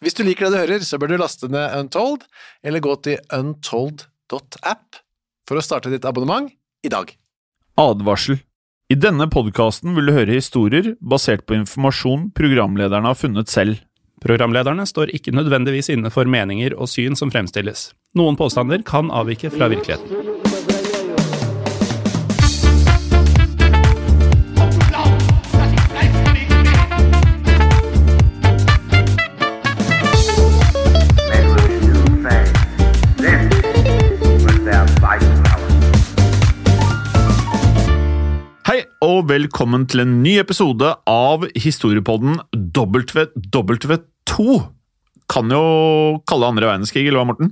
Hvis du liker det du hører, så bør du laste ned Untold, eller gå til untold.app for å starte ditt abonnement i dag. Advarsel. I denne podkasten vil du høre historier basert på informasjon programlederne har funnet selv. Programlederne står ikke nødvendigvis inne for meninger og syn som fremstilles. Noen påstander kan avvike fra virkeligheten. Og velkommen til en ny episode av historiepodden WW2. Kan jo kalle andre verdenskrig, eller hva, Morten?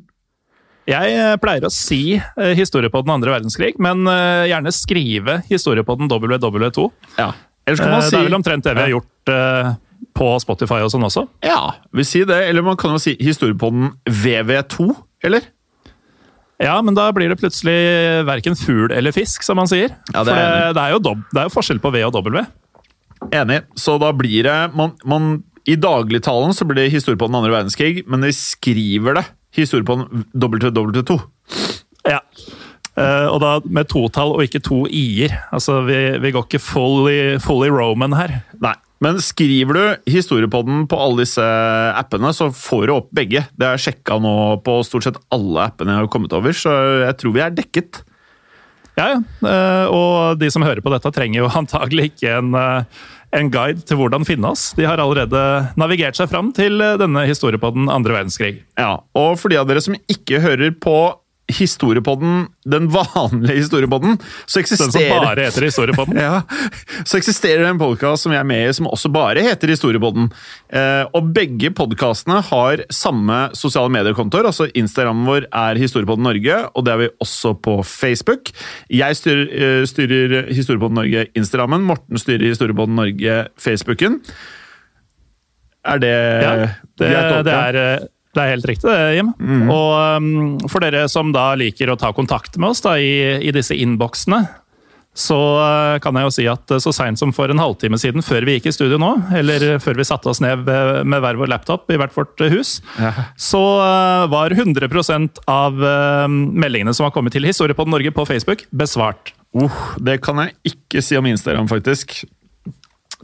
Jeg eh, pleier å si eh, historie på den andre verdenskrig, men eh, gjerne skrive historie på den WW2. Ja. Ellers kan man si Det er vel omtrent det vi har gjort på Spotify og sånn også. Ja, vi sier det. Eller man kan jo si historiepodden VV2, eller? Ja, men da blir det plutselig verken fugl eller fisk, som man sier. Ja, det er For det, det, er jo dob det er jo forskjell på V og W. Enig. Så da blir det man, man, I dagligtalen så blir det historie på den andre verdenskrig, men de skriver det historie på den WW2. Ja. Uh, og da med totall og ikke to i-er. Altså, vi, vi går ikke fully, fully Roman her. Nei. Men skriver du historiepodden på alle disse appene, så får du opp begge. Det er sjekka nå på stort sett alle appene jeg har kommet over, så jeg tror vi er dekket. Ja, ja. Eh, og de som hører på dette, trenger jo antagelig ikke en, eh, en guide til hvordan finne oss. De har allerede navigert seg fram til eh, denne historiepodden andre verdenskrig. Ja, Og for de av dere som ikke hører på historiepodden, den vanlige historiepodden, så Den som eksisterer bare heter Historiepodden. Ja, så eksisterer det en podkast som jeg er med i, som også bare heter Historiepodden. Eh, og begge podkastene har samme sosiale mediekontoer. altså Instagrammen vår er Historiepodden Norge, og det er vi også på Facebook. Jeg styrer, eh, styrer Historiepodden Norge Instagrammen, Morten styrer Historiepodden Norge Facebooken. Er det Ja, det, det, er, eh, det er helt riktig, det, Jim. Mm. Og um, for dere som da liker å ta kontakt med oss da, i, i disse innboksene, så uh, kan jeg jo si at uh, så seint som for en halvtime siden, før vi gikk i studio nå, eller før vi satte oss ned ved- med hver vår laptop i hvert vårt hus, hus, så uh, var 100 av uh, meldingene som har kommet til Historiepodden Norge på Facebook, besvart. Uh, det kan jeg ikke si om Instagram, faktisk.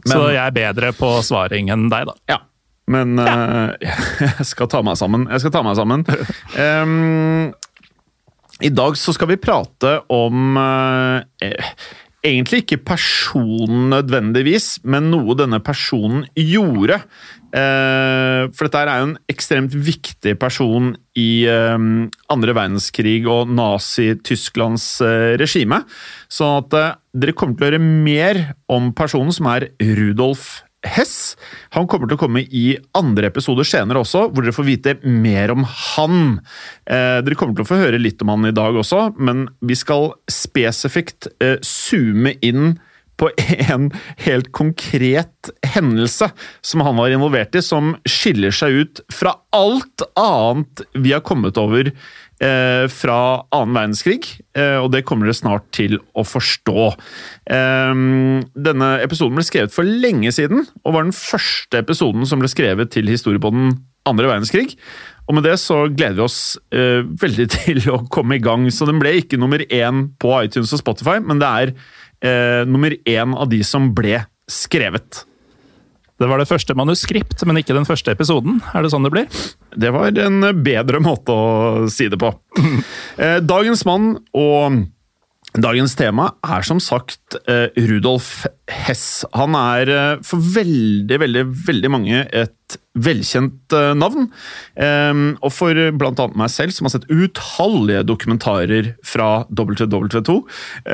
så jeg er bedre på svaring enn deg, da. Ja. Men eh, jeg skal ta meg sammen. Jeg skal ta meg sammen. Um, I dag så skal vi prate om uh, Egentlig ikke personen nødvendigvis, men noe denne personen gjorde. For dette er jo en ekstremt viktig person i eh, andre verdenskrig og Nazi-Tysklands regime. Så at dere kommer til å høre mer om personen som er Rudolf Hess. Han kommer til å komme i andre episoder senere også, hvor dere får vite mer om han. Eh, dere kommer til å få høre litt om han i dag også, men vi skal spesifikt eh, zoome inn på en helt konkret hendelse som han var involvert i, som skiller seg ut fra alt annet vi har kommet over eh, fra annen verdenskrig, eh, og det kommer dere snart til å forstå. Eh, denne episoden ble skrevet for lenge siden, og var den første episoden som ble skrevet til historie på den andre verdenskrig. Og med det så gleder vi oss eh, veldig til å komme i gang. Så den ble ikke nummer én på iTunes og Spotify, men det er eh, nummer én av de som ble skrevet. Det var det første manuskript, men ikke den første episoden. Er det sånn det blir? Det var en bedre måte å si det på. Eh, Dagens mann og dagens tema er som sagt eh, Rudolf Hess. Han er eh, for veldig, veldig, veldig mange et velkjent eh, navn. Eh, og for annet meg selv, som har sett utallige dokumentarer fra WW2,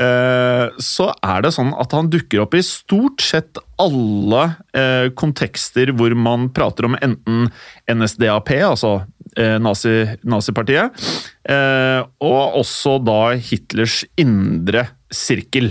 eh, så er det sånn at han dukker opp i stort sett alle kontekster hvor man prater om enten NSDAP, altså nazi, nazipartiet, eh, og også da Hitlers indre sirkel.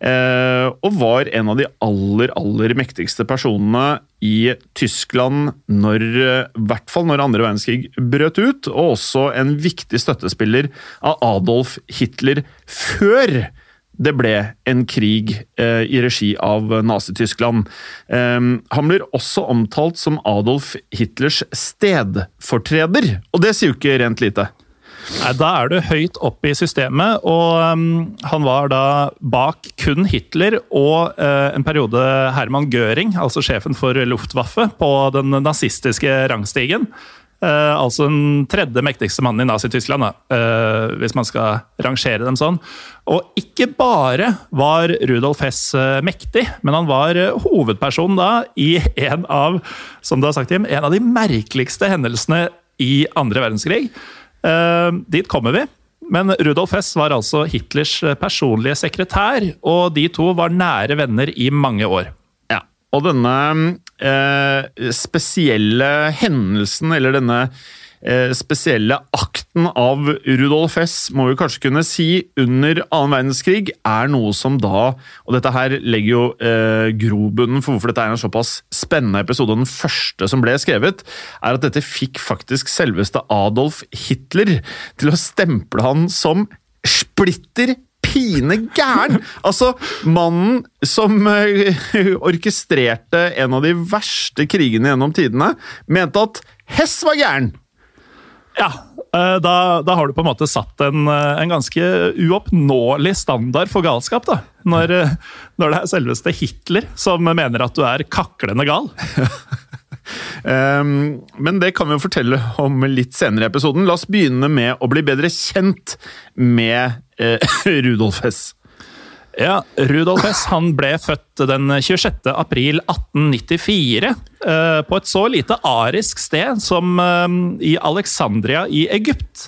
Eh, og var en av de aller, aller mektigste personene i Tyskland når eh, I hvert fall når andre verdenskrig brøt ut, og også en viktig støttespiller av Adolf Hitler før det ble en krig eh, i regi av Nazi-Tyskland. Eh, han blir også omtalt som Adolf Hitlers stedfortreder, og det sier jo ikke rent lite. Nei, Da er du høyt oppe i systemet, og um, han var da bak kun Hitler og uh, en periode Herman Göring, altså sjefen for Luftwaffe, på den nazistiske rangstigen. Uh, altså den tredje mektigste mannen i Nazi-Tyskland, uh, hvis man skal rangere dem sånn. Og ikke bare var Rudolf Hess uh, mektig, men han var hovedperson da i en av som du har sagt, Jim, en av de merkeligste hendelsene i andre verdenskrig. Dit kommer vi. Men Rudolf Hess var altså Hitlers personlige sekretær, og de to var nære venner i mange år. Ja, og denne eh, spesielle hendelsen, eller denne eh, spesielle akten av Rudolf Hess, må vi kanskje kunne si, under annen verdenskrig, er noe som da Og dette her legger jo eh, grobunnen for hvorfor dette er en såpass spennende episode, og den første som ble skrevet, er at dette fikk faktisk selveste Adolf Hitler til å stemple han som splitter pine gæren! Altså, mannen som eh, orkestrerte en av de verste krigene gjennom tidene, mente at Hess var gæren! Ja, eh, da, da har du på en måte satt en, eh, en ganske uoppnåelig standard for galskap. da. Når, når det er selveste Hitler som mener at du er kaklende gal. Um, men det kan vi jo fortelle om litt senere i episoden. La oss begynne med å bli bedre kjent med eh, Rudolf Hess. Ja, Rudolf Hess han ble født den 26. april 1894 eh, på et så lite arisk sted som eh, i Alexandria i Egypt.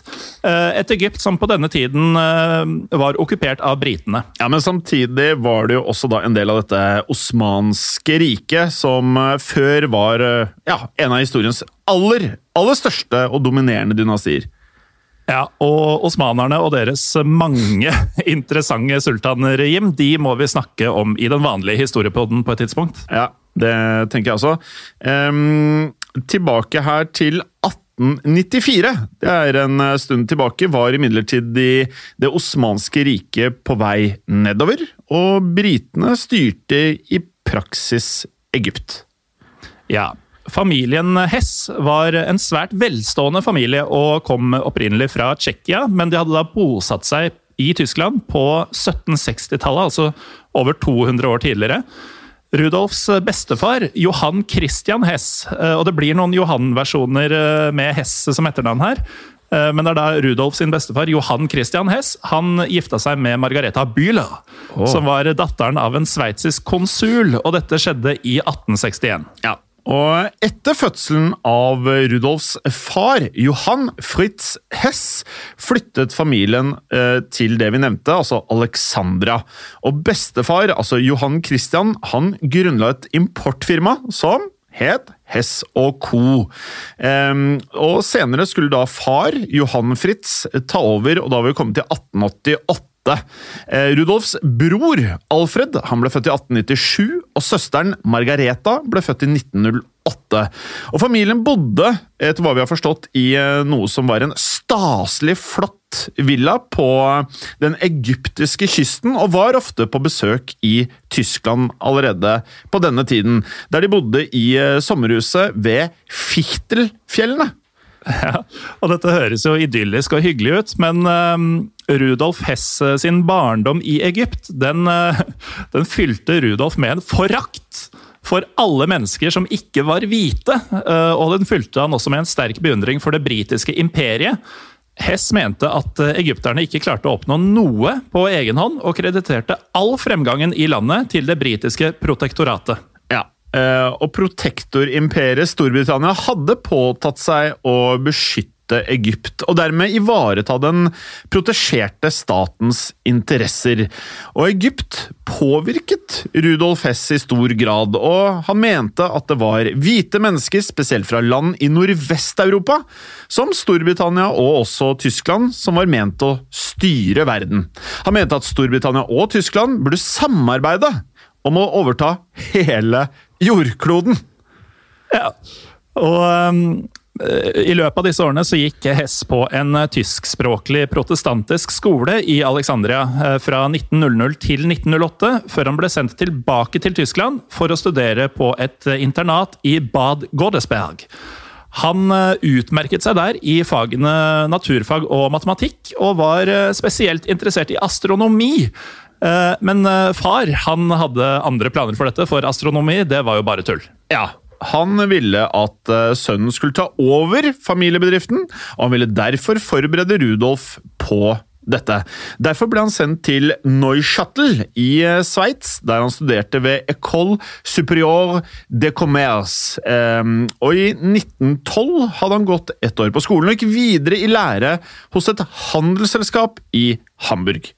Eh, et Egypt som på denne tiden var okkupert av britene. Ja, Men samtidig var det jo også da en del av dette osmanske riket, som før var ja, en av historiens aller, aller største og dominerende dynastier. Ja, og osmanerne og deres mange interessante sultaner, Jim, de må vi snakke om i den vanlige historiepodden på et tidspunkt. Ja, det tenker jeg også. Um, tilbake her til 1894. Det er en eh, stund tilbake. Var imidlertid de, det osmanske riket på vei nedover, og britene styrte i praksis Egypt. Ja, Familien Hess var en svært velstående familie og kom opprinnelig fra Tsjekkia, men de hadde da bosatt seg i Tyskland på 1760-tallet, altså over 200 år tidligere. Rudolfs bestefar, Johan Christian Hess, eh, og det blir noen Johan-versjoner eh, med Hess som etternavn her. eh, Men det er da Rudolf sin bestefar, Johan Christian Hess, han gifta seg med Margareta Bühler, som var datteren av en sveitsisk konsul, og dette skjedde i 1861. Ja. Og etter fødselen av Rudolfs far, Johan Fritz Hess, flyttet familien eh, til det vi nevnte, altså Alexandra. Og bestefar, altså Johan Christian, han grunnla et importfirma som het Hess og Co. Ehm, og senere skulle da far, Johan Fritz, ta over, og da var vi kommet til 1888. Eh, Rudolfs bror Alfred han ble født i 1897, og søsteren Margareta ble født i 1908. Og Familien bodde, etter hva vi har forstått, i eh, noe som var en staselig flott villa på den egyptiske kysten, og var ofte på besøk i Tyskland allerede på denne tiden, der de bodde i eh, sommerhuset ved Fichtelfjellene. Ja, og dette høres jo idyllisk og hyggelig ut, men uh, Rudolf Hess eh, sin barndom i Egypt, den, uh, den fylte Rudolf med en forakt for alle mennesker som ikke var hvite. Uh, og den fylte han også med en sterk beundring for det britiske imperiet. Hess mente at egypterne ikke klarte å oppnå noe på egen hånd, og krediterte all fremgangen i landet til det britiske protektoratet. Eh, og protektorimperiet Storbritannia hadde påtatt seg å beskytte Egypt, og dermed ivareta den protesjerte statens interesser. Og Egypt påvirket Rudolf Hess i stor grad, og han mente at det var hvite mennesker, spesielt fra land i Nordvest-Europa, som Storbritannia og også Tyskland, som var ment å styre verden. Han mente at Storbritannia og Tyskland burde samarbeide om å overta hele jordkloden. Ja, og um, i løpet av disse årene så gikk Hess på en eh, tyskspråklig protestantisk skole i Alexandria eh, fra 1900 til 1908, før han ble sendt tilbake til Tyskland for å studere på et eh, internat i Bad Godesberg. Han eh, utmerket seg der i fagene naturfag og matematikk, og var eh, spesielt interessert i astronomi. Eh, Men eh, far han hadde andre planer for dette, for astronomi det var jo bare tull. Ja, han ville at eh, sønnen skulle ta over familiebedriften, og han ville derfor forberede Rudolf på dette. Derfor ble han sendt til Neuchâtel i Sveits, der han studerte ved École Supérieure de Commerce. Og i 1912 hadde han gått ett år på skolen og gikk videre i lære hos et handelsselskap i Hamburg.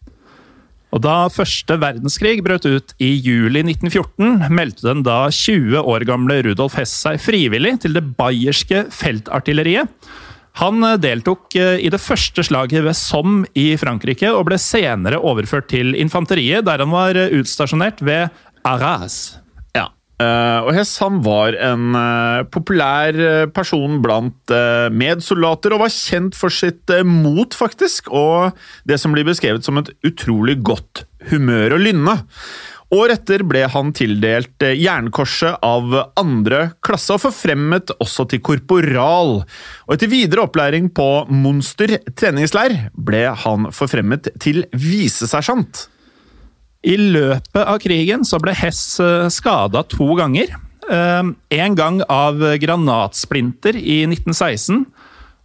Og Da første verdenskrig brøt ut i juli 1914, meldte den da 20 år gamle Rudolf Hess seg frivillig til det bayerske feltartilleriet. Han eh, deltok eh, i det første slaget ved Somme i Frankrike, og ble senere overført til infanteriet, der han var eh, utstasjonert ved Arras. Eh, og Hess han var en uh, populær eh, person blant uh, medsoldater, og var kjent for sitt mot, faktisk, og det som blir beskrevet som et utrolig godt humør og lynne. År etter ble han tildelt Jernkorset av andre klasse, og forfremmet også til korporal. Og etter videre opplæring på Monster treningsleir ble han forfremmet til visesersjant. I løpet av krigen så ble Hess skada to ganger. En gang av granatsplinter i 1916,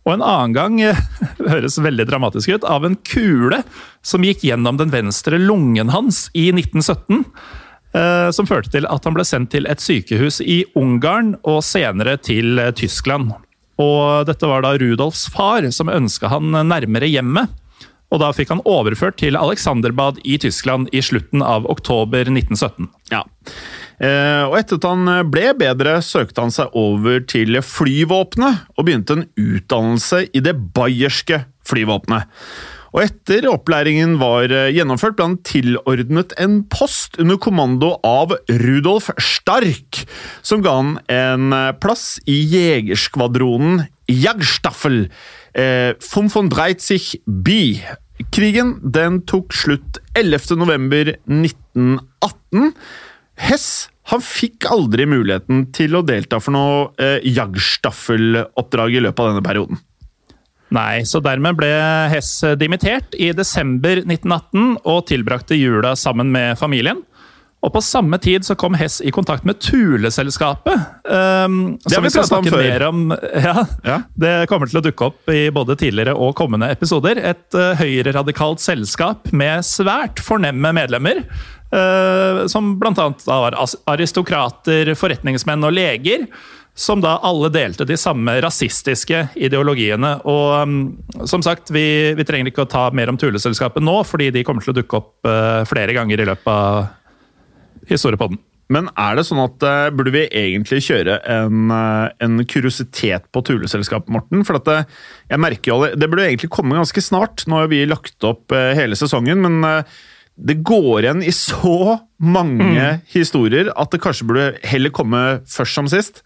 og en annen gang, eh, høres veldig dramatisk ut, av en kule som gikk gjennom den venstre lungen hans i 1917. eh, Som førte til at han ble sendt til et sykehus i Ungarn, og senere til eh, Tyskland. Og dette var da Rudolfs far som ønska han nærmere hjemmet. Og da fikk han overført til Alexanderbad i Tyskland i slutten av oktober 1917. Ja. Eh, og etter at han ble bedre, søkte han seg over til flyvåpenet og begynte en utdannelse i det bayerske flyvåpenet. Og etter opplæringen var eh, gjennomført, ble han tilordnet en post under kommando av Rudolf Stark, som ga han en eh, plass i jegerskvadronen Jagstaffel eh, 35 B. Krigen den tok slutt 11. november 1918. Hess han fikk aldri muligheten til å delta for noe eh, Jagstaffel-oppdrag i løpet av denne perioden. Nei, så dermed ble Hess dimittert i desember 1918 og tilbrakte jula sammen med familien. Og på samme tid så kom Hess i kontakt med Thuleselskapet. Um, har som vi skal snakke mer om. Ja, Ja. Det kommer til å dukke opp i både tidligere og kommende episoder. Et uh, høyreradikalt selskap med svært fornemme medlemmer. uh, som da var aristokrater, forretningsmenn og leger. Som da alle delte de samme rasistiske ideologiene. Og um, som sagt, vi, vi trenger ikke å ta mer om Thuleselskapet nå, fordi de kommer til å dukke opp uh, flere ganger i løpet av historiepodden. Men er det sånn at uh, burde vi egentlig kjøre en, uh, en kuriositet på Tuleselskapet, Morten? For at det, jeg merker jo alle- Det burde egentlig komme ganske snart. Nå har vi lagt opp uh, hele sesongen, men eh, det går igjen i så mange historier at det kanskje burde heller komme først som sist.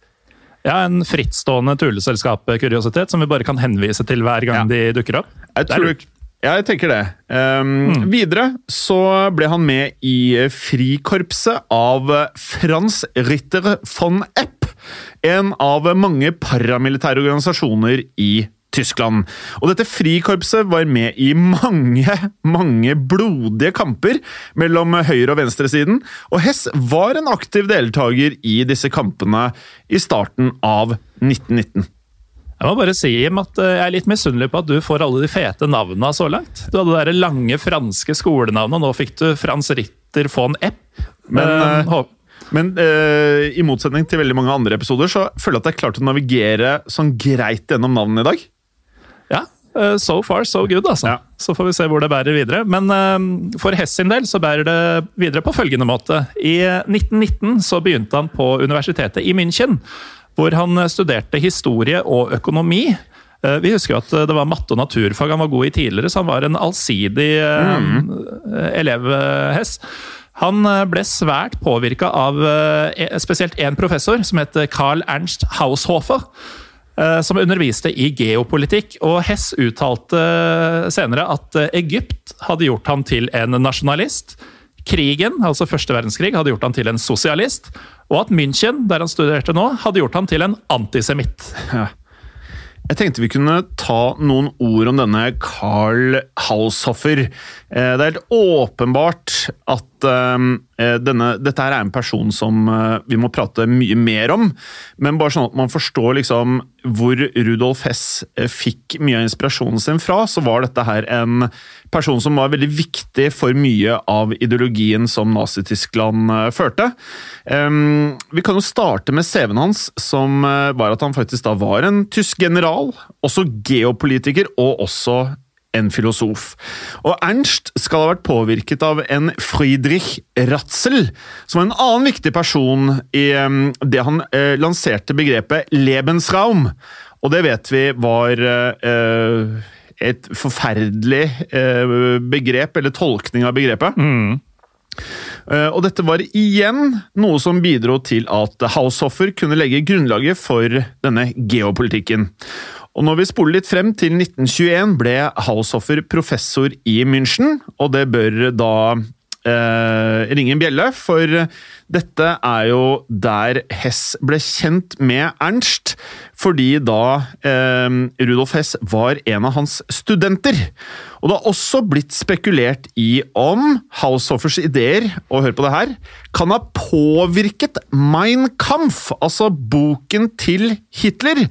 Ja, En frittstående tuleselskap-kuriositet som vi bare kan henvise til hver gang Ja. de dukker opp. Jeg, Det tror. Ja, jeg tenker det. Um, Videre så ble han med i frikorpset av Frans Ritter von Epp en av mange paramilitære organisasjoner i Tyskland. Og dette frikorpset var med i mange, mange blodige kamper mellom høyre- og venstresiden, og Hess var en aktiv deltaker i disse kampene i starten av 1919. Jeg må bare si Jim, at eh, jeg er litt misunnelig på at du får alle de fete navnene så langt. Du hadde det lange franske skolenavnet, og nå fikk du Frans Ritter von Epp. Men, Eh, eh, Men uh, i motsetning til veldig mange andre episoder, så føler jeg at jeg klarte klart å navigere sånn greit gjennom navnene i dag. Ja, uh, so far so good, altså. Ja. Så får vi se hvor det bærer videre. Men uh, for Hess sin del så bærer det videre på følgende måte. I 1919 så begynte han på universitetet i München, hvor han studerte historie og økonomi. Eh, Vi husker at det var matte og naturfag han var god i tidligere, så han var en allsidig mm. elev, eh, Han eh, ble svært påvirka av eh, spesielt én professor som het Carl Ernst Haushofer eh, som underviste i geopolitikk. Og Hess uttalte senere at eh, Egypt hadde gjort ham til en nasjonalist. Krigen, altså første verdenskrig, hadde gjort han til en sosialist. Og at München, der han studerte nå, hadde gjort han til en antisemitt. Jeg tenkte vi kunne ta noen ord om denne Carl Haushofer. Eh, Det er helt åpenbart at eh, denne, dette her er en person som eh, vi må prate mye mer om. Men bare sånn at man forstår liksom hvor Rudolf Hess eh, fikk mye av inspirasjonen sin fra, så var dette her en person som var veldig viktig for mye av ideologien som Nazi-Tyskland førte. Em, vi kan jo starte med CV-en hans, som var at han faktisk da var en tysk general, også geopolitiker og også en filosof. Og Ernst skal ha vært påvirket av en Friedrich Ratzel, som var en annen viktig person i det han eh, lanserte begrepet Lebensraum. Og det vet vi var eh, et forferdelig eh, begrep, eller tolkning av begrepet. Eh, Og dette var igjen noe som bidro til at Haushoffer kunne legge grunnlaget for denne geopolitikken. Og når vi spoler litt frem til 1921, ble Haushofer professor i München, og det bør da eh, ringe en bjelle, for dette er jo der Hess ble kjent med Ernst, fordi da eh, Rudolf Hess var en av hans studenter. Og det har også blitt spekulert i om Haushoffers ideer, og hør på det her, kan ha påvirket Mein Kampf, altså boken til Hitler.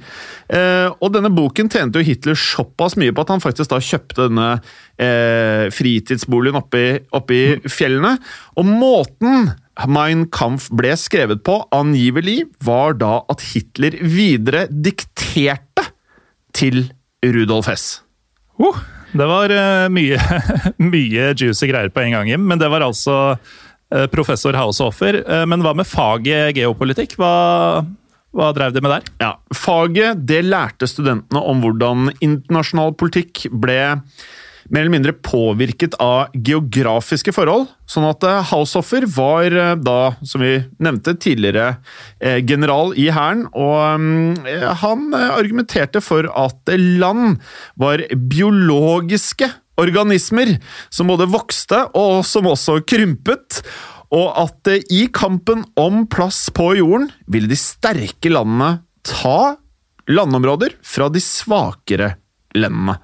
Eh, og denne boken tjente jo Hitler såpass mye på at han faktisk da kjøpte denne eh, fritidsboligen oppe i fjellene. Og måten Mein Kampf ble skrevet på, angivelig, var da at Hitler videre dikterte til Rudolf Hess. Uh, det var eh, mye, mye juicy greier på en gang, Jim. Men det var altså eh, professor Haushofer. Eh, men hva med faget geopolitikk? Hva, hva drev de med der? Ja, Faget det lærte studentene om hvordan internasjonal politikk ble mer eller mindre påvirket av geografiske forhold. Sånn at eh, Haushofer var eh, da, som vi nevnte tidligere, eh, general i hæren. Og mm, han argumenterte for at land var biologiske organismer som både vokste og som også krympet. Og at i kampen om plass på jorden ville de sterke landene ta landområder fra de svakere landene.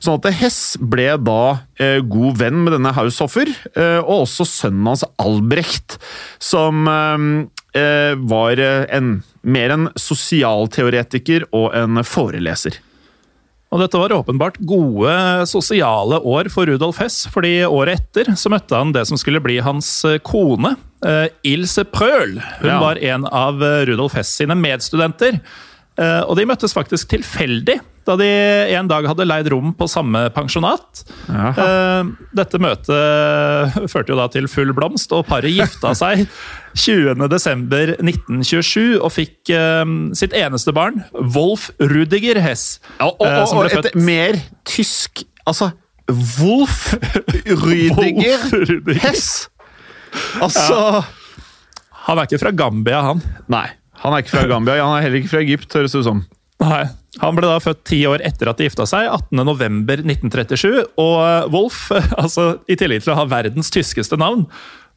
Sånn at Hess ble da eh, god venn med denne Haushoffer, eh, og også sønnen hans Albrecht, som eh, eh, var eh, en, mer en sosialteoretiker og en foreleser. Og dette var åpenbart gode sosiale år for Rudolf Hess, fordi året etter så møtte han det som skulle bli hans eh, kone, Ilse Prøhl. Hun Ja. var en av Rudolf Hess sine medstudenter. Og de møttes faktisk tilfeldig, da de en dag hadde leid rom på samme pensjonat. Eh, Dette møtet førte jo da til full blomst, og paret gifta seg 20.12.1927 og fikk eh, sitt eneste barn, Wolf Rudiger Hess. Og, og, eh, og, og et mer tysk Altså Wolf Rüdiger. Hess! Altså Han er ikke fra Gambia, han. Nei, han er ikke fra Gambia. Han er heller ikke fra Egypt, høres det ut som. Nei. Han ble da født ti år etter at de gifta seg, 18.11.1937. Og Wolf, altså i tillegg til å ha verdens tyskeste navn,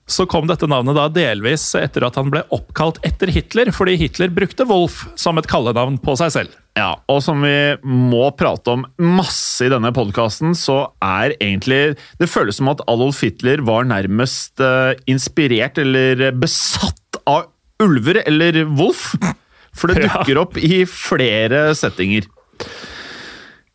så kom dette navnet da delvis etter at han ble oppkalt etter Hitler, fordi Hitler brukte Wolf som et kallenavn på seg selv. Ja, og som vi må prate om masse i denne podkasten, så er egentlig Det føles som at Adolf Hitler var nærmest uh, inspirert eller besatt av ulver eller Wolf. For det dukker opp i flere settinger.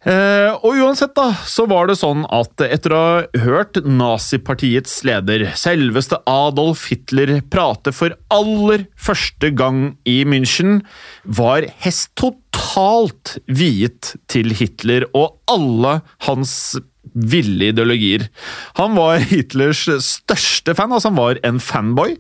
Eh, og uansett, da, så var det sånn at etter å ha hørt nazipartiets leder, selveste Adolf Hitler, prate for aller første gang i München, var Hess totalt viet til Hitler og alle hans ville ideologier. Han var Hitlers største fan, altså han var en fanboy.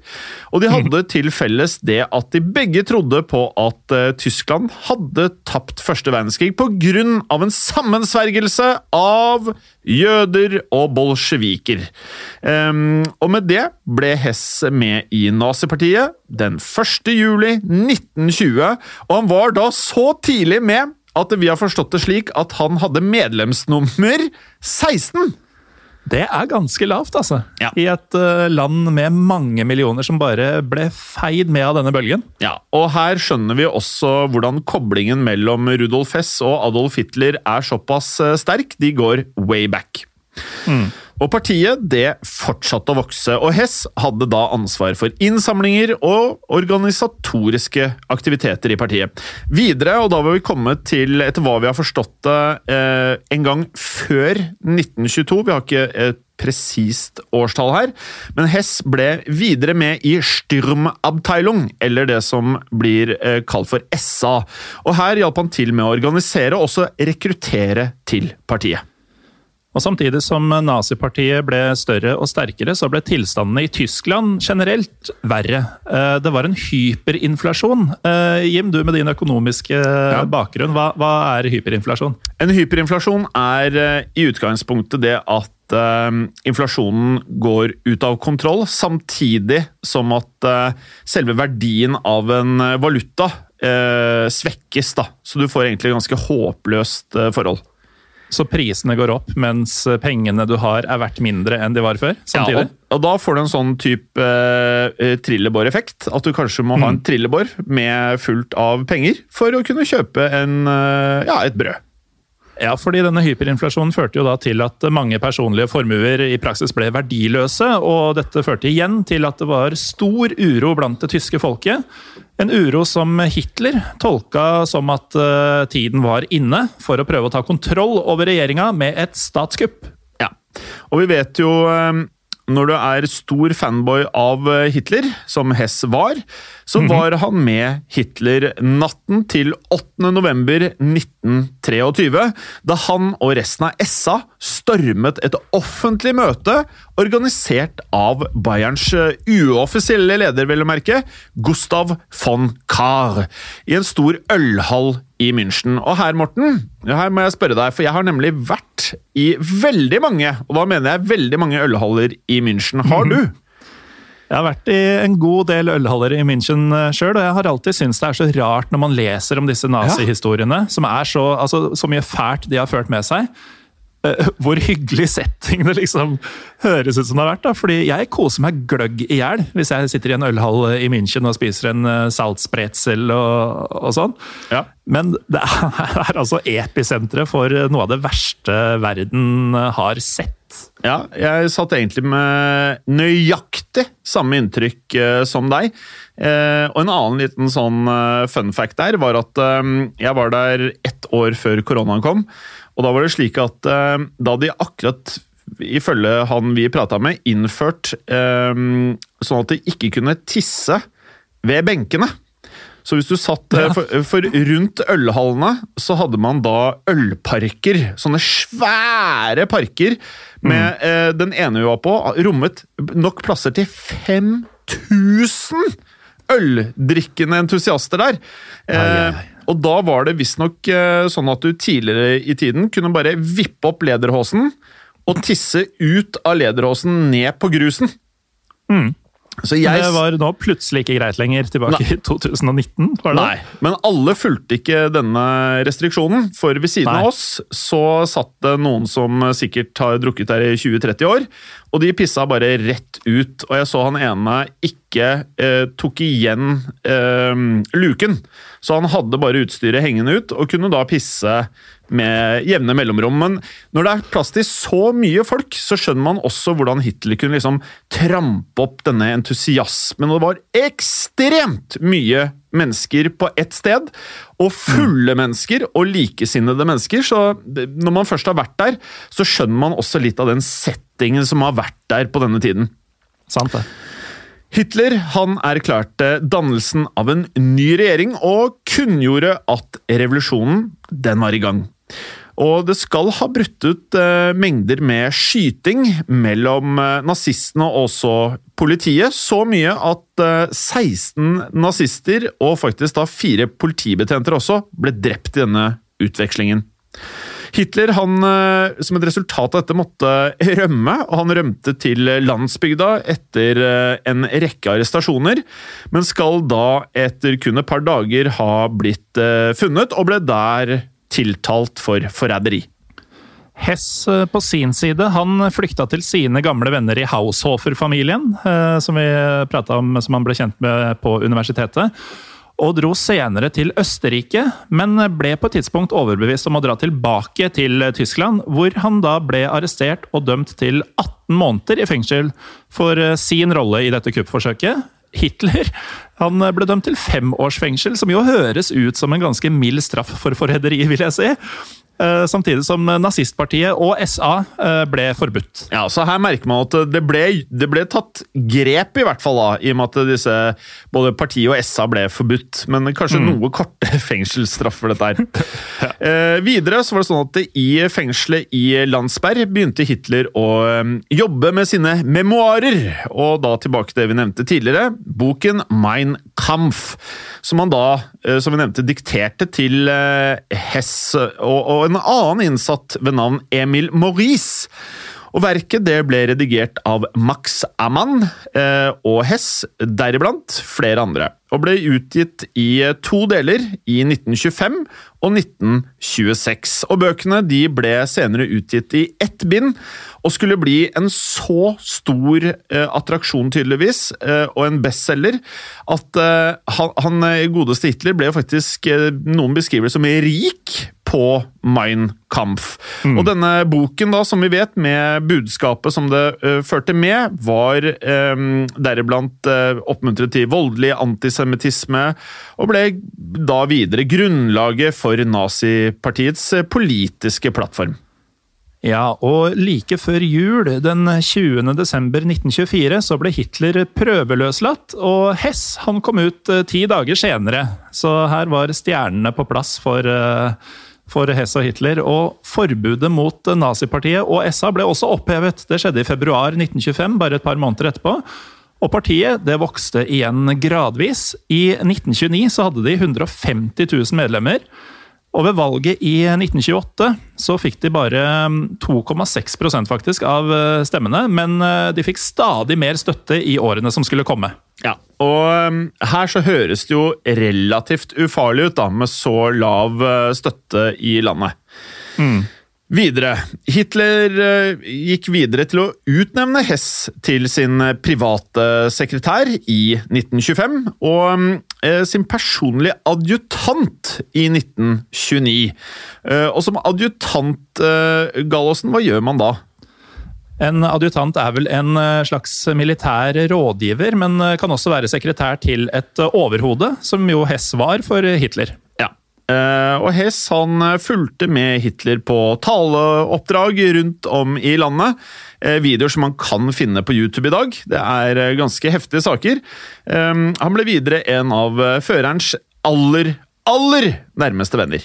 Og de hadde til felles det at de begge trodde på at eh, Tyskland hadde tapt første verdenskrig av en sammensvergelse av jøder og bolsjeviker. Um, og med det ble Hess med i nazipartiet den 1. juli 1920, og han var da så tidlig med at vi har forstått det slik at han hadde medlemsnummer 16. Det er ganske lavt, altså. Ja. I et uh, land med mange millioner som bare ble feid med av denne bølgen. Ja, og her skjønner vi også hvordan koblingen mellom Rudolf Hess og Adolf Hitler er såpass uh, sterk. De går way back. Og partiet det fortsatte å vokse, og Hess hadde da ansvar for innsamlinger og organisatoriske aktiviteter i partiet. Videre, og da var vi kommet til, etter hva vi har forstått det, eh, en gang før 1922, vi har ikke et presist årstall her, men Hess ble videre med i Sturmabteilung, eller det som blir eh, kalt for SA. Og her hjalp han til med å organisere og også rekruttere til partiet. Og Samtidig som nazipartiet ble større og sterkere, så ble tilstandene i Tyskland generelt verre. Eh, Det var en hyperinflasjon. Eh, Jim, du med din økonomiske bakgrunn, hva, hva er hyperinflasjon? En hyperinflasjon er eh, i utgangspunktet det at uh, inflasjonen går ut av kontroll, samtidig som at uh, selve verdien av en eh, valuta uh, svekkes. da. Så du får egentlig ganske håpløst eh, forhold. Så prisene går opp, mens pengene du har er verdt mindre enn de var før? samtidig? Ja, og, og da får du en sånn type eh, trillebår-effekt. At du kanskje må ha en trillebår med fullt av penger for å kunne kjøpe en, eh, ja, et brød. Ja, fordi denne hyperinflasjonen førte jo da til at mange personlige formuer i praksis ble verdiløse, og dette førte igjen til at det var stor uro blant det tyske folket. En uro som Hitler tolka som at eh, tiden var inne for å prøve å ta kontroll over regjeringa med et statskupp. Ja, og vi vet jo eh, når du er stor fanboy av eh, Hitler, som Hess var, så var han med Hitler natten til 8. november 1923, da han og resten av SA stormet et offentlig møte organisert av Bayerns eh, uoffisielle leder, vel å merke, Gustav von Kahr, i en stor ølhall i München. Og her, Morten, her må jeg spørre deg, for jeg har nemlig vært i veldig mange, og da mener jeg veldig mange ølhaller i München. Har du? Jeg har vært i en god del ølhaller i München sjøl, og jeg har alltid syntes det er så rart når man leser om disse nazihistoriene, som er så, altså, så mye fælt de har ført med seg. eh, Hvor hyggelig setting det liksom høres ut som det har vært. da, fordi jeg koser meg gløgg i hjel hvis jeg sitter i en ølhall i München og spiser en eh, saltspretzel og, og sånn. Ja. Men det er altså episenteret for noe av det verste verden har sett. Ja, jeg satt egentlig med nøyaktig samme inntrykk eh, som deg. Eh, og en annen liten sånn eh, fun fact der var at jeg var der ett år før koronaen kom. Og da var det slik at da de akkurat, ifølge han vi prata med, innført sånn at de ikke kunne tisse ved benkene. Så hvis du satt for, for rundt ølhallene, så hadde man da ølparker. Sånne svære parker med eh, Den ene vi var på, rommet nok plasser til 5000 øldrikkende entusiaster der. Ai, ai. Eh, og da var det visstnok eh, sånn at du tidligere i tiden kunne bare vippe opp lederhåsen og tisse ut av lederhåsen ned på grusen. Så jeg, Det var nå plutselig ikke greit lenger, tilbake i 2019. var det? Nei, men alle fulgte ikke denne restriksjonen. For ved siden Nei. av oss så satt det noen som sikkert har drukket der i 20-30 år, og de pissa bare rett ut. Og jeg så han ene ikke eh, tok igjen eh, luken, så han hadde bare utstyret hengende ut og kunne da pisse med jevne mellomrom. Men når det er plass til så mye folk, så skjønner man også hvordan Hitler kunne liksom trampe opp denne entusiasmen. Og det var ekstremt mye mennesker på ett sted, og fulle mennesker og likesinnede mennesker. Så når man først har vært der, så skjønner man også litt av den settingen som har vært der på denne tiden. Sant det. Hitler han erklærte dannelsen av en ny regjering og kunngjorde at revolusjonen den var i gang. Og det skal ha brutt ut eh, mengder med skyting mellom eh, nazistene og også politiet. Så mye at eh, 16 nazister og faktisk da fire politibetjenter også ble drept i denne utvekslingen. Hitler, han, eh, som et resultat av dette, måtte rømme, og han rømte til landsbygda etter eh, en rekke arrestasjoner, men skal da etter kun et par dager ha blitt eh, funnet, og ble der tiltalt for forræderi. Hess på sin side han flykta til sine gamle venner i Haushofer-familien, som vi prata om, som han ble kjent med på universitetet. Og dro senere til Østerrike, men ble på et tidspunkt overbevist om å dra tilbake til Tyskland, hvor han da ble arrestert og dømt til 18 måneder i fengsel for eh, sin rolle i dette kuppforsøket. Hitler han ble dømt til fem års fengsel, som jo høres ut som en ganske mild straff for forræderi, vil jeg si. Eh, Samtidig som nazistpartiet og SA eh, ble forbudt. Ja, så her merker man at det ble, det ble tatt grep, i hvert fall da, i og med at disse, både partiet og SA ble forbudt. Men kanskje noe korte fengselsstraffer, dette her. eh, videre så var det sånn at i fengselet i Landsberg begynte Hitler å jobbe med sine memoarer. Og da tilbake til det vi nevnte tidligere, boken Mein Kampf. Som han da, som vi nevnte, dikterte til Hess og, og en annen innsatt ved navn Emil Maurice. Og Verket det ble redigert av Max Amann eh, og Hess, deriblant flere andre. Og ble utgitt i eh, to deler, i 1925 og 1926. Og Bøkene de ble senere utgitt i ett bind, og skulle bli en så stor eh, attraksjon, tydeligvis, eh, og en bestselger, at eh, han, han eh, godeste Hitler ble faktisk noen beskriver det som rik på Mein Kampf. Og denne boken, da, som vi vet, med budskapet som det uh, førte med, var um, deriblant uh, oppmuntret til voldelig antisemittisme, og ble da videre grunnlaget for nazipartiets uh, politiske plattform. Ja, og like før jul, den 20. desember 1924, så ble Hitler prøveløslatt, og Hess han kom ut ti dager senere. Så her var stjernene på plass for, eh, for Hess og Hitler. Og forbudet mot nazipartiet og SA ble også opphevet. Det skjedde i februar 1925, bare et par måneder etterpå. Og partiet det vokste igjen gradvis. I 1929 så hadde de 150 000 medlemmer. Og ved valget i 1928 så fikk de bare mm, 2,6% faktisk av eh, stemmene, men eh, de fikk stadig mer støtte i årene som skulle komme. Ja, og um, her så høres det jo relativt ufarlig ut da, med så lav uh, støtte i landet. Videre. Hitler uh, gikk videre til å utnevne Hess til sin private sekretær i 1925, og um, uh, sin personlige adjutant i 1929. Uh, og som adjutant, uh, Gallosen, hva gjør man da? En adjutant er vel en eh, slags militær rådgiver, men eh, kan også være sekretær til et eh, overhode, som jo Hess var for Hitler. Ja. Og Hess han fulgte med Hitler på taleoppdrag rundt om i landet. Videoer som man kan finne på YouTube i dag. Det er ganske heftige saker. Han ble videre en av førerens aller, aller nærmeste venner.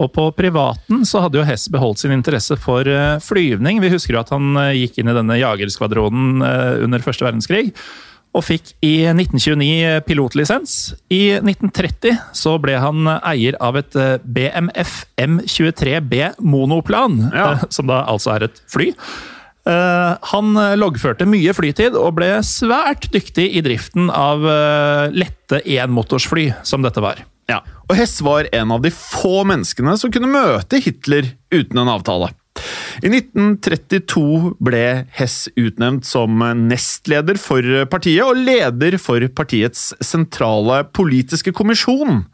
Og på privaten så hadde jo Hess beholdt sin interesse for eh, flyvning. Vi husker jo at han eh, gikk inn i denne jagerskvadronen eh, under første verdenskrig. Og fikk i 1929 pilotlisens. I 1930 så ble han eier av et BMF M23B monoplan, Ja. som da altså er et fly. Han loggførte mye flytid og ble svært dyktig i driften av lette enmotorsfly, som dette var. Ja. Og Hess var en av de få menneskene som kunne møte Hitler uten en avtale. I 1932 ble Hess utnevnt som nestleder for partiet og leder for partiets sentrale politiske kommisjon.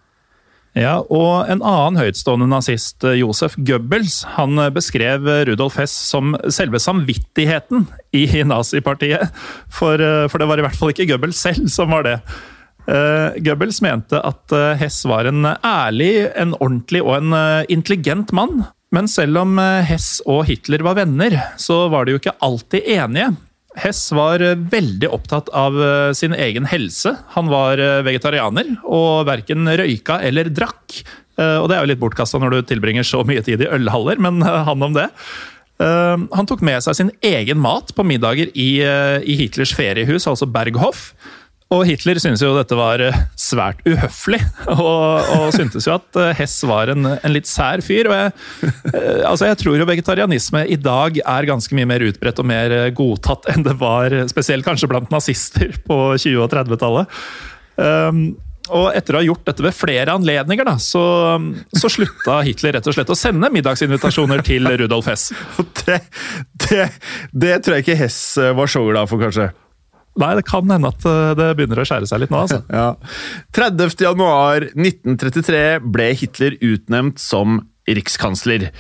Ja, og En annen høytstående nazist, Josef Goebbels, han beskrev Rudolf Hess som selve samvittigheten i nazipartiet. For, eh, for det var i hvert fall ikke Goebbels selv som var det. Uh, Goebbels mente at uh, Hess var en ærlig, en ordentlig og en intelligent mann. Men selv om Hess og Hitler var venner, så var de jo ikke alltid enige. Hess var veldig opptatt av sin egen helse. Han var vegetarianer og verken røyka eller drakk. Og det er jo litt bortkasta når du tilbringer så mye tid i ølhaller, men han om det. Han tok med seg sin egen mat på middager i Hitlers feriehus, altså Berghof. Og Hitler syntes jo dette var eh, svært uhøflig, og, og syntes jo at eh, Hess var en, en litt sær fyr. og jeg, eh, altså jeg tror jo vegetarianisme i dag er ganske mye mer utbredt og mer godtatt enn det var, spesielt kanskje blant nazister på 20- og 30-tallet. Um, og etter å ha gjort dette ved flere anledninger, da, så, så, slutta Hitler rett og slett å sende middagsinvitasjoner til Rudolf Hess. Det, det, det tror jeg ikke Hess var så glad for, kanskje. Nei, det kan hende at eh, det begynner å skjære seg litt nå. altså. Ja. 30. januar 1933 ble Hitler utnevnt som rikskansler.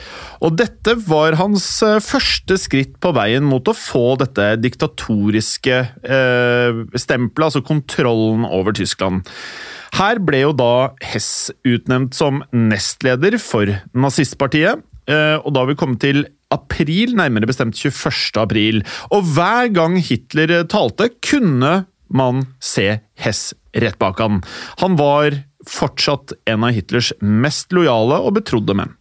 Og dette var hans eh, første skritt på veien mot å få dette diktatoriske eh, stempelet, altså kontrollen over Tyskland. Her ble jo da Hess utnevnt som nestleder for nazistpartiet, eh, og da har vi kommet til april, nærmere bestemt 21. april. Og hver gang Hitler talte, kunne man se Hess rett bak han. Han var fortsatt en av Hitlers mest lojale og betrodde menn.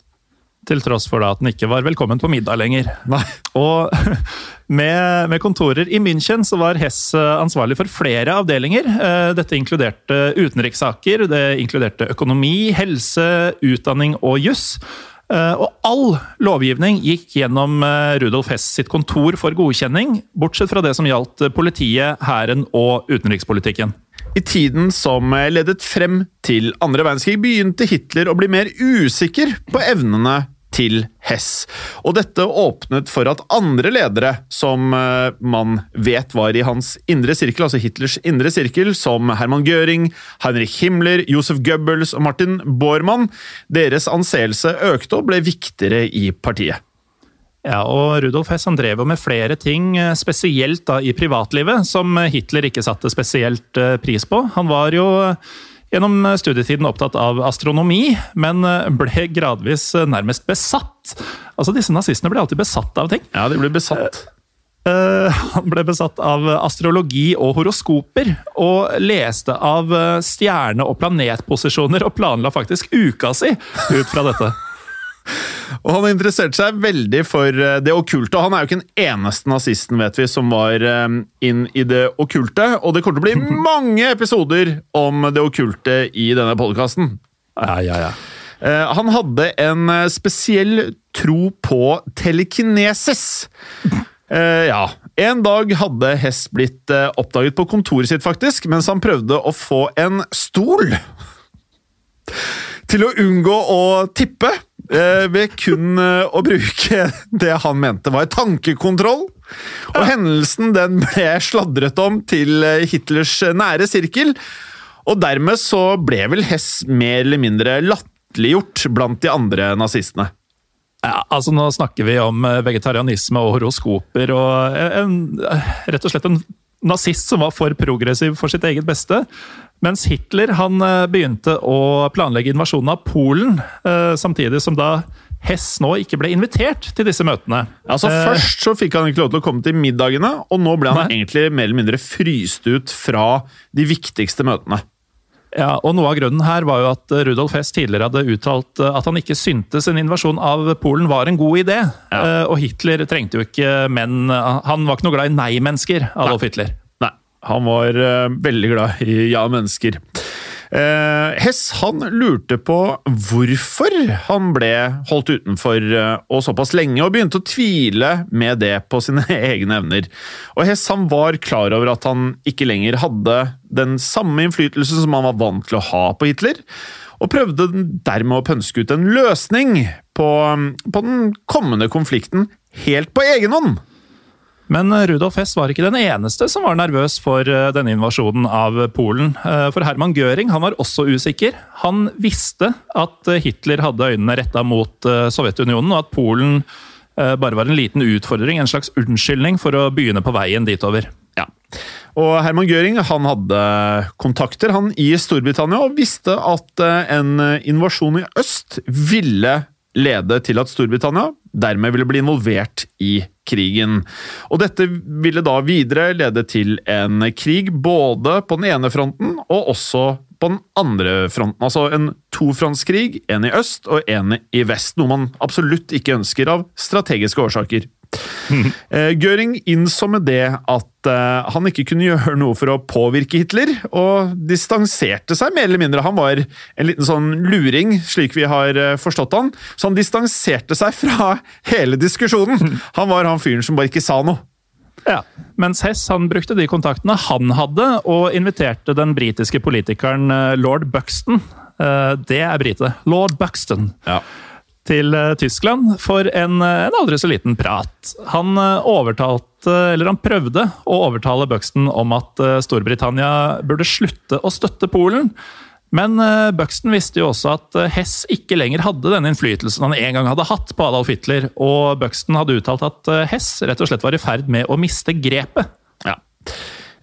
Til tross for da at han ikke var velkommen på middag lenger. Nei. Og med, med, kontorer i München så var Hess eh, ansvarlig for flere avdelinger. Eh, dette inkluderte utenrikssaker, det inkluderte økonomi, helse, utdanning og juss. Eh, og all lovgivning gikk gjennom eh, Rudolf Hess sitt kontor for godkjenning, bortsett fra det som gjaldt politiet, hæren og utenrikspolitikken. I tiden som ledet frem til andre verdenskrig, begynte Hitler å bli mer usikker på evnene til Hess. Og dette åpnet for at andre ledere som eh, man vet var i hans indre sirkel, altså Hitlers indre sirkel, som Herman Göring, Heinrich Himmler, Josef Goebbels og Martin Bormann, deres anseelse økte og ble viktigere i partiet. Ja, og Rudolf Hess han drev jo med flere ting, eh, spesielt da i privatlivet, som Hitler ikke satte spesielt eh, pris på. Han var jo gjennom studietiden opptatt av astronomi, men ble gradvis nærmest besatt. Altså, Disse nazistene ble alltid besatt av ting. Ja, de ble besatt. Uh, han ble besatt av astrologi og horoskoper, og leste av stjerne- og planetposisjoner, og planla faktisk uka si ut fra dette. Og Han interesserte seg veldig for det okkulte. Han er jo ikke den eneste nazisten vet vi, som var inn i det okkulte. Og det kommer til å bli mange episoder om det okkulte i denne podkasten. Ja, ja, ja. Han hadde en spesiell tro på telekinesis. Ja. En dag hadde Hess blitt oppdaget på kontoret sitt, faktisk, mens han prøvde å få en stol til å unngå å tippe ved kun å bruke det han mente var tankekontroll. Og hendelsen den ble sladret om til Hitlers nære sirkel, og dermed så ble vel Hess mer eller mindre latterliggjort blant de andre nazistene. Ja, altså Nå snakker vi om vegetarianisme og horoskoper og en, rett og slett en nazist som var for progressiv for sitt eget beste. Mens Hitler han begynte å planlegge invasjonen av Polen, samtidig som da Hess nå ikke ble invitert til disse møtene. Altså Eh, Først så fikk han ikke lov til å komme til middagene, og nå ble han Nei. egentlig mer eller mindre fryst ut fra de viktigste møtene. Ja, og Noe av grunnen her var jo at eh, Rudolf Hess tidligere hadde uttalt eh, at han ikke syntes en invasjon av Polen var en god idé. Ja. Eh, Og Hitler trengte jo ikke menn Han var ikke noe glad i nei-mennesker, Adolf Hitler. Han var eh, veldig glad i ja-mennesker. Eh, Hess han lurte på hvorfor han ble holdt utenfor eh, og såpass lenge, og begynte å tvile med det på sine egne evner. Og Hess han var klar over at han ikke lenger hadde den samme innflytelsen som han var vant til å ha på Hitler, og prøvde dermed å pønske ut en løsning på, på den kommende konflikten helt på egen hånd. Men Rudolf Hess var ikke den eneste som var nervøs for eh, denne invasjonen av Polen. Eh, For Herman Göring han var også usikker. Han visste at eh, Hitler hadde øynene retta mot eh, Sovjetunionen, og at Polen eh, bare var en liten utfordring, en slags unnskyldning for å begynne på veien ditover. Ja. Og Herman Göring han hadde kontakter han i Storbritannia og visste at eh, en invasjon i øst ville lede til at Storbritannia dermed ville bli involvert i krigen. Og dette ville da videre lede til en krig både på den ene fronten og også på den andre fronten. Altså en tofrontskrig, en i øst og en i vest. Noe man absolutt ikke ønsker av strategiske årsaker. Eh, Göring innså med det at eh, han ikke kunne gjøre noe for å påvirke Hitler, og distanserte seg mer eller mindre. Han var en liten sånn luring, slik vi har eh, forstått han, så han distanserte seg fra hele diskusjonen. Han var han fyren som bare ikke sa noe. Ja, Mens Hess han brukte de kontaktene han hadde, og inviterte den britiske politikeren eh, lord Buxton eh, Det er brite. Lord Buxton. Ja. Til eh, Tyskland for en, eh, en aldri så liten prat. Han eh, overtalte, eller han prøvde å overtale Buxton om at Storbritannia burde slutte å støtte Polen. Men Buxton visste jo også at Hess ikke lenger hadde den innflytelsen han en gang hadde hatt på Adolf Hitler, og Buxton hadde uttalt at Hess rett og slett var i ferd med å miste grepet. Ja.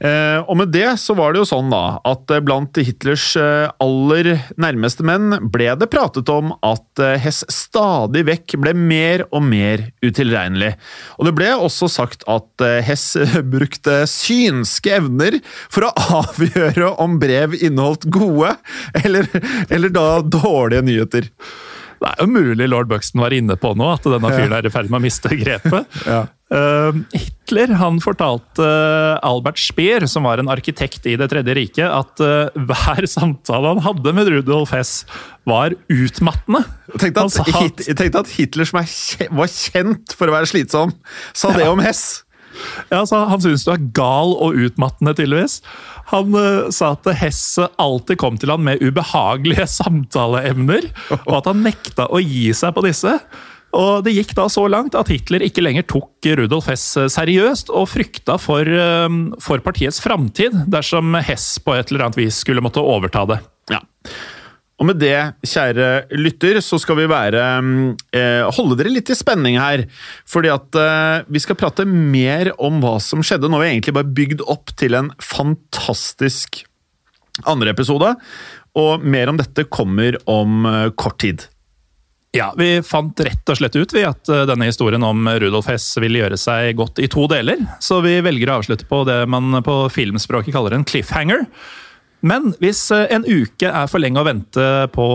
Eh, og med det så var det jo sånn da, at eh, blant Hitlers eh, aller nærmeste menn ble det pratet om at Hess stadig vekk ble mer og mer utilregnelig. Og det ble også sagt at Hess brukte synske evner for å avgjøre om brev inneholdt gode eller, eller da dårlige nyheter. Det er jo mulig lord Buxton var inne på nå, at denne fyren er i ferd med å miste grepet. Ja. Eh, Hitler han fortalte eh, Albert Speer, som var en arkitekt i Det tredje riket, at eh, hver samtale han hadde med Rudolf Hess, var utmattende. Han at, tenkte at Hitler, som er, kje- var kjent for å være slitsom, sa det om Hess. Ja, så Han syntes du er gal og utmattende, tydeligvis. Han uh, sa at Hess alltid kom til han med ubehagelige samtaleemner, og at han nekta å gi seg på disse. Og Det gikk da så langt at Hitler ikke lenger tok Rudolf Hess seriøst, og frykta for, eh, for partiets framtid dersom Hess på et eller annet vis skulle måtte overta det. Ja. Og med det, kjære lytter, så skal vi være eh, Holde dere litt i spenning her. Fordi at eh, vi skal prate mer om hva som skjedde. Nå har vi egentlig bare bygd opp til en fantastisk andre episode. Og mer om dette kommer om eh, kort tid. Ja, Vi fant rett og slett ut vi, at eh, denne historien om Rudolf Hess vil gjøre seg godt i to deler. Så vi velger å avslutte på det man på filmspråket kaller en cliffhanger. Men hvis eh, en uke er for lenge å vente på,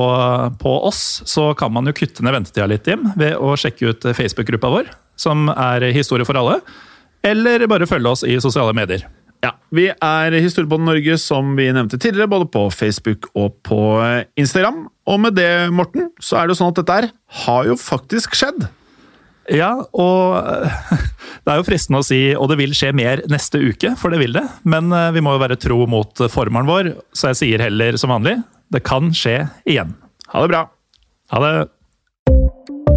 på oss, så kan man jo kutte ned ventetida litt, Jim, ved å sjekke ut Facebook-gruppa vår, som er Historie for alle. Eller bare følge oss i sosiale medier. Ja, Vi er Historiebånd Norge, som vi nevnte tidligere, både på Facebook og på Instagram. Og med det, Morten, så er det jo sånn at dette her har jo faktisk skjedd. Ja, og det er jo fristende å si og det vil skje mer neste uke, for det vil det. Men eh, vi må jo være tro mot formelen vår, så jeg sier heller som vanlig det kan skje igjen. Ha det bra. Ha det.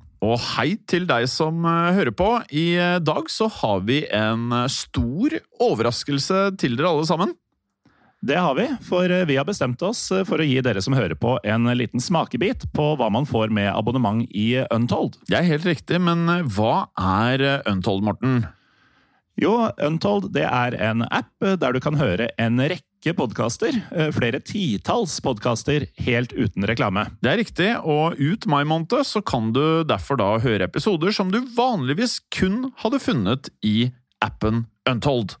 Og hei til deg som eh, hører på. I eh, dag så har vi en eh, stor overraskelse til dere alle sammen. Det har vi, for vi har bestemt oss for å gi dere som hører på, en liten smakebit på hva man får med abonnement i Untold. Det er helt riktig, men hva er Untold, Morten? Jo, Untold det er en app der du kan høre en rekke podkaster. eh, Flere titalls podkaster helt uten reklame. Det er riktig, og ut mai måned så kan du derfor da høre episoder som du vanligvis kun hadde funnet i appen Untold.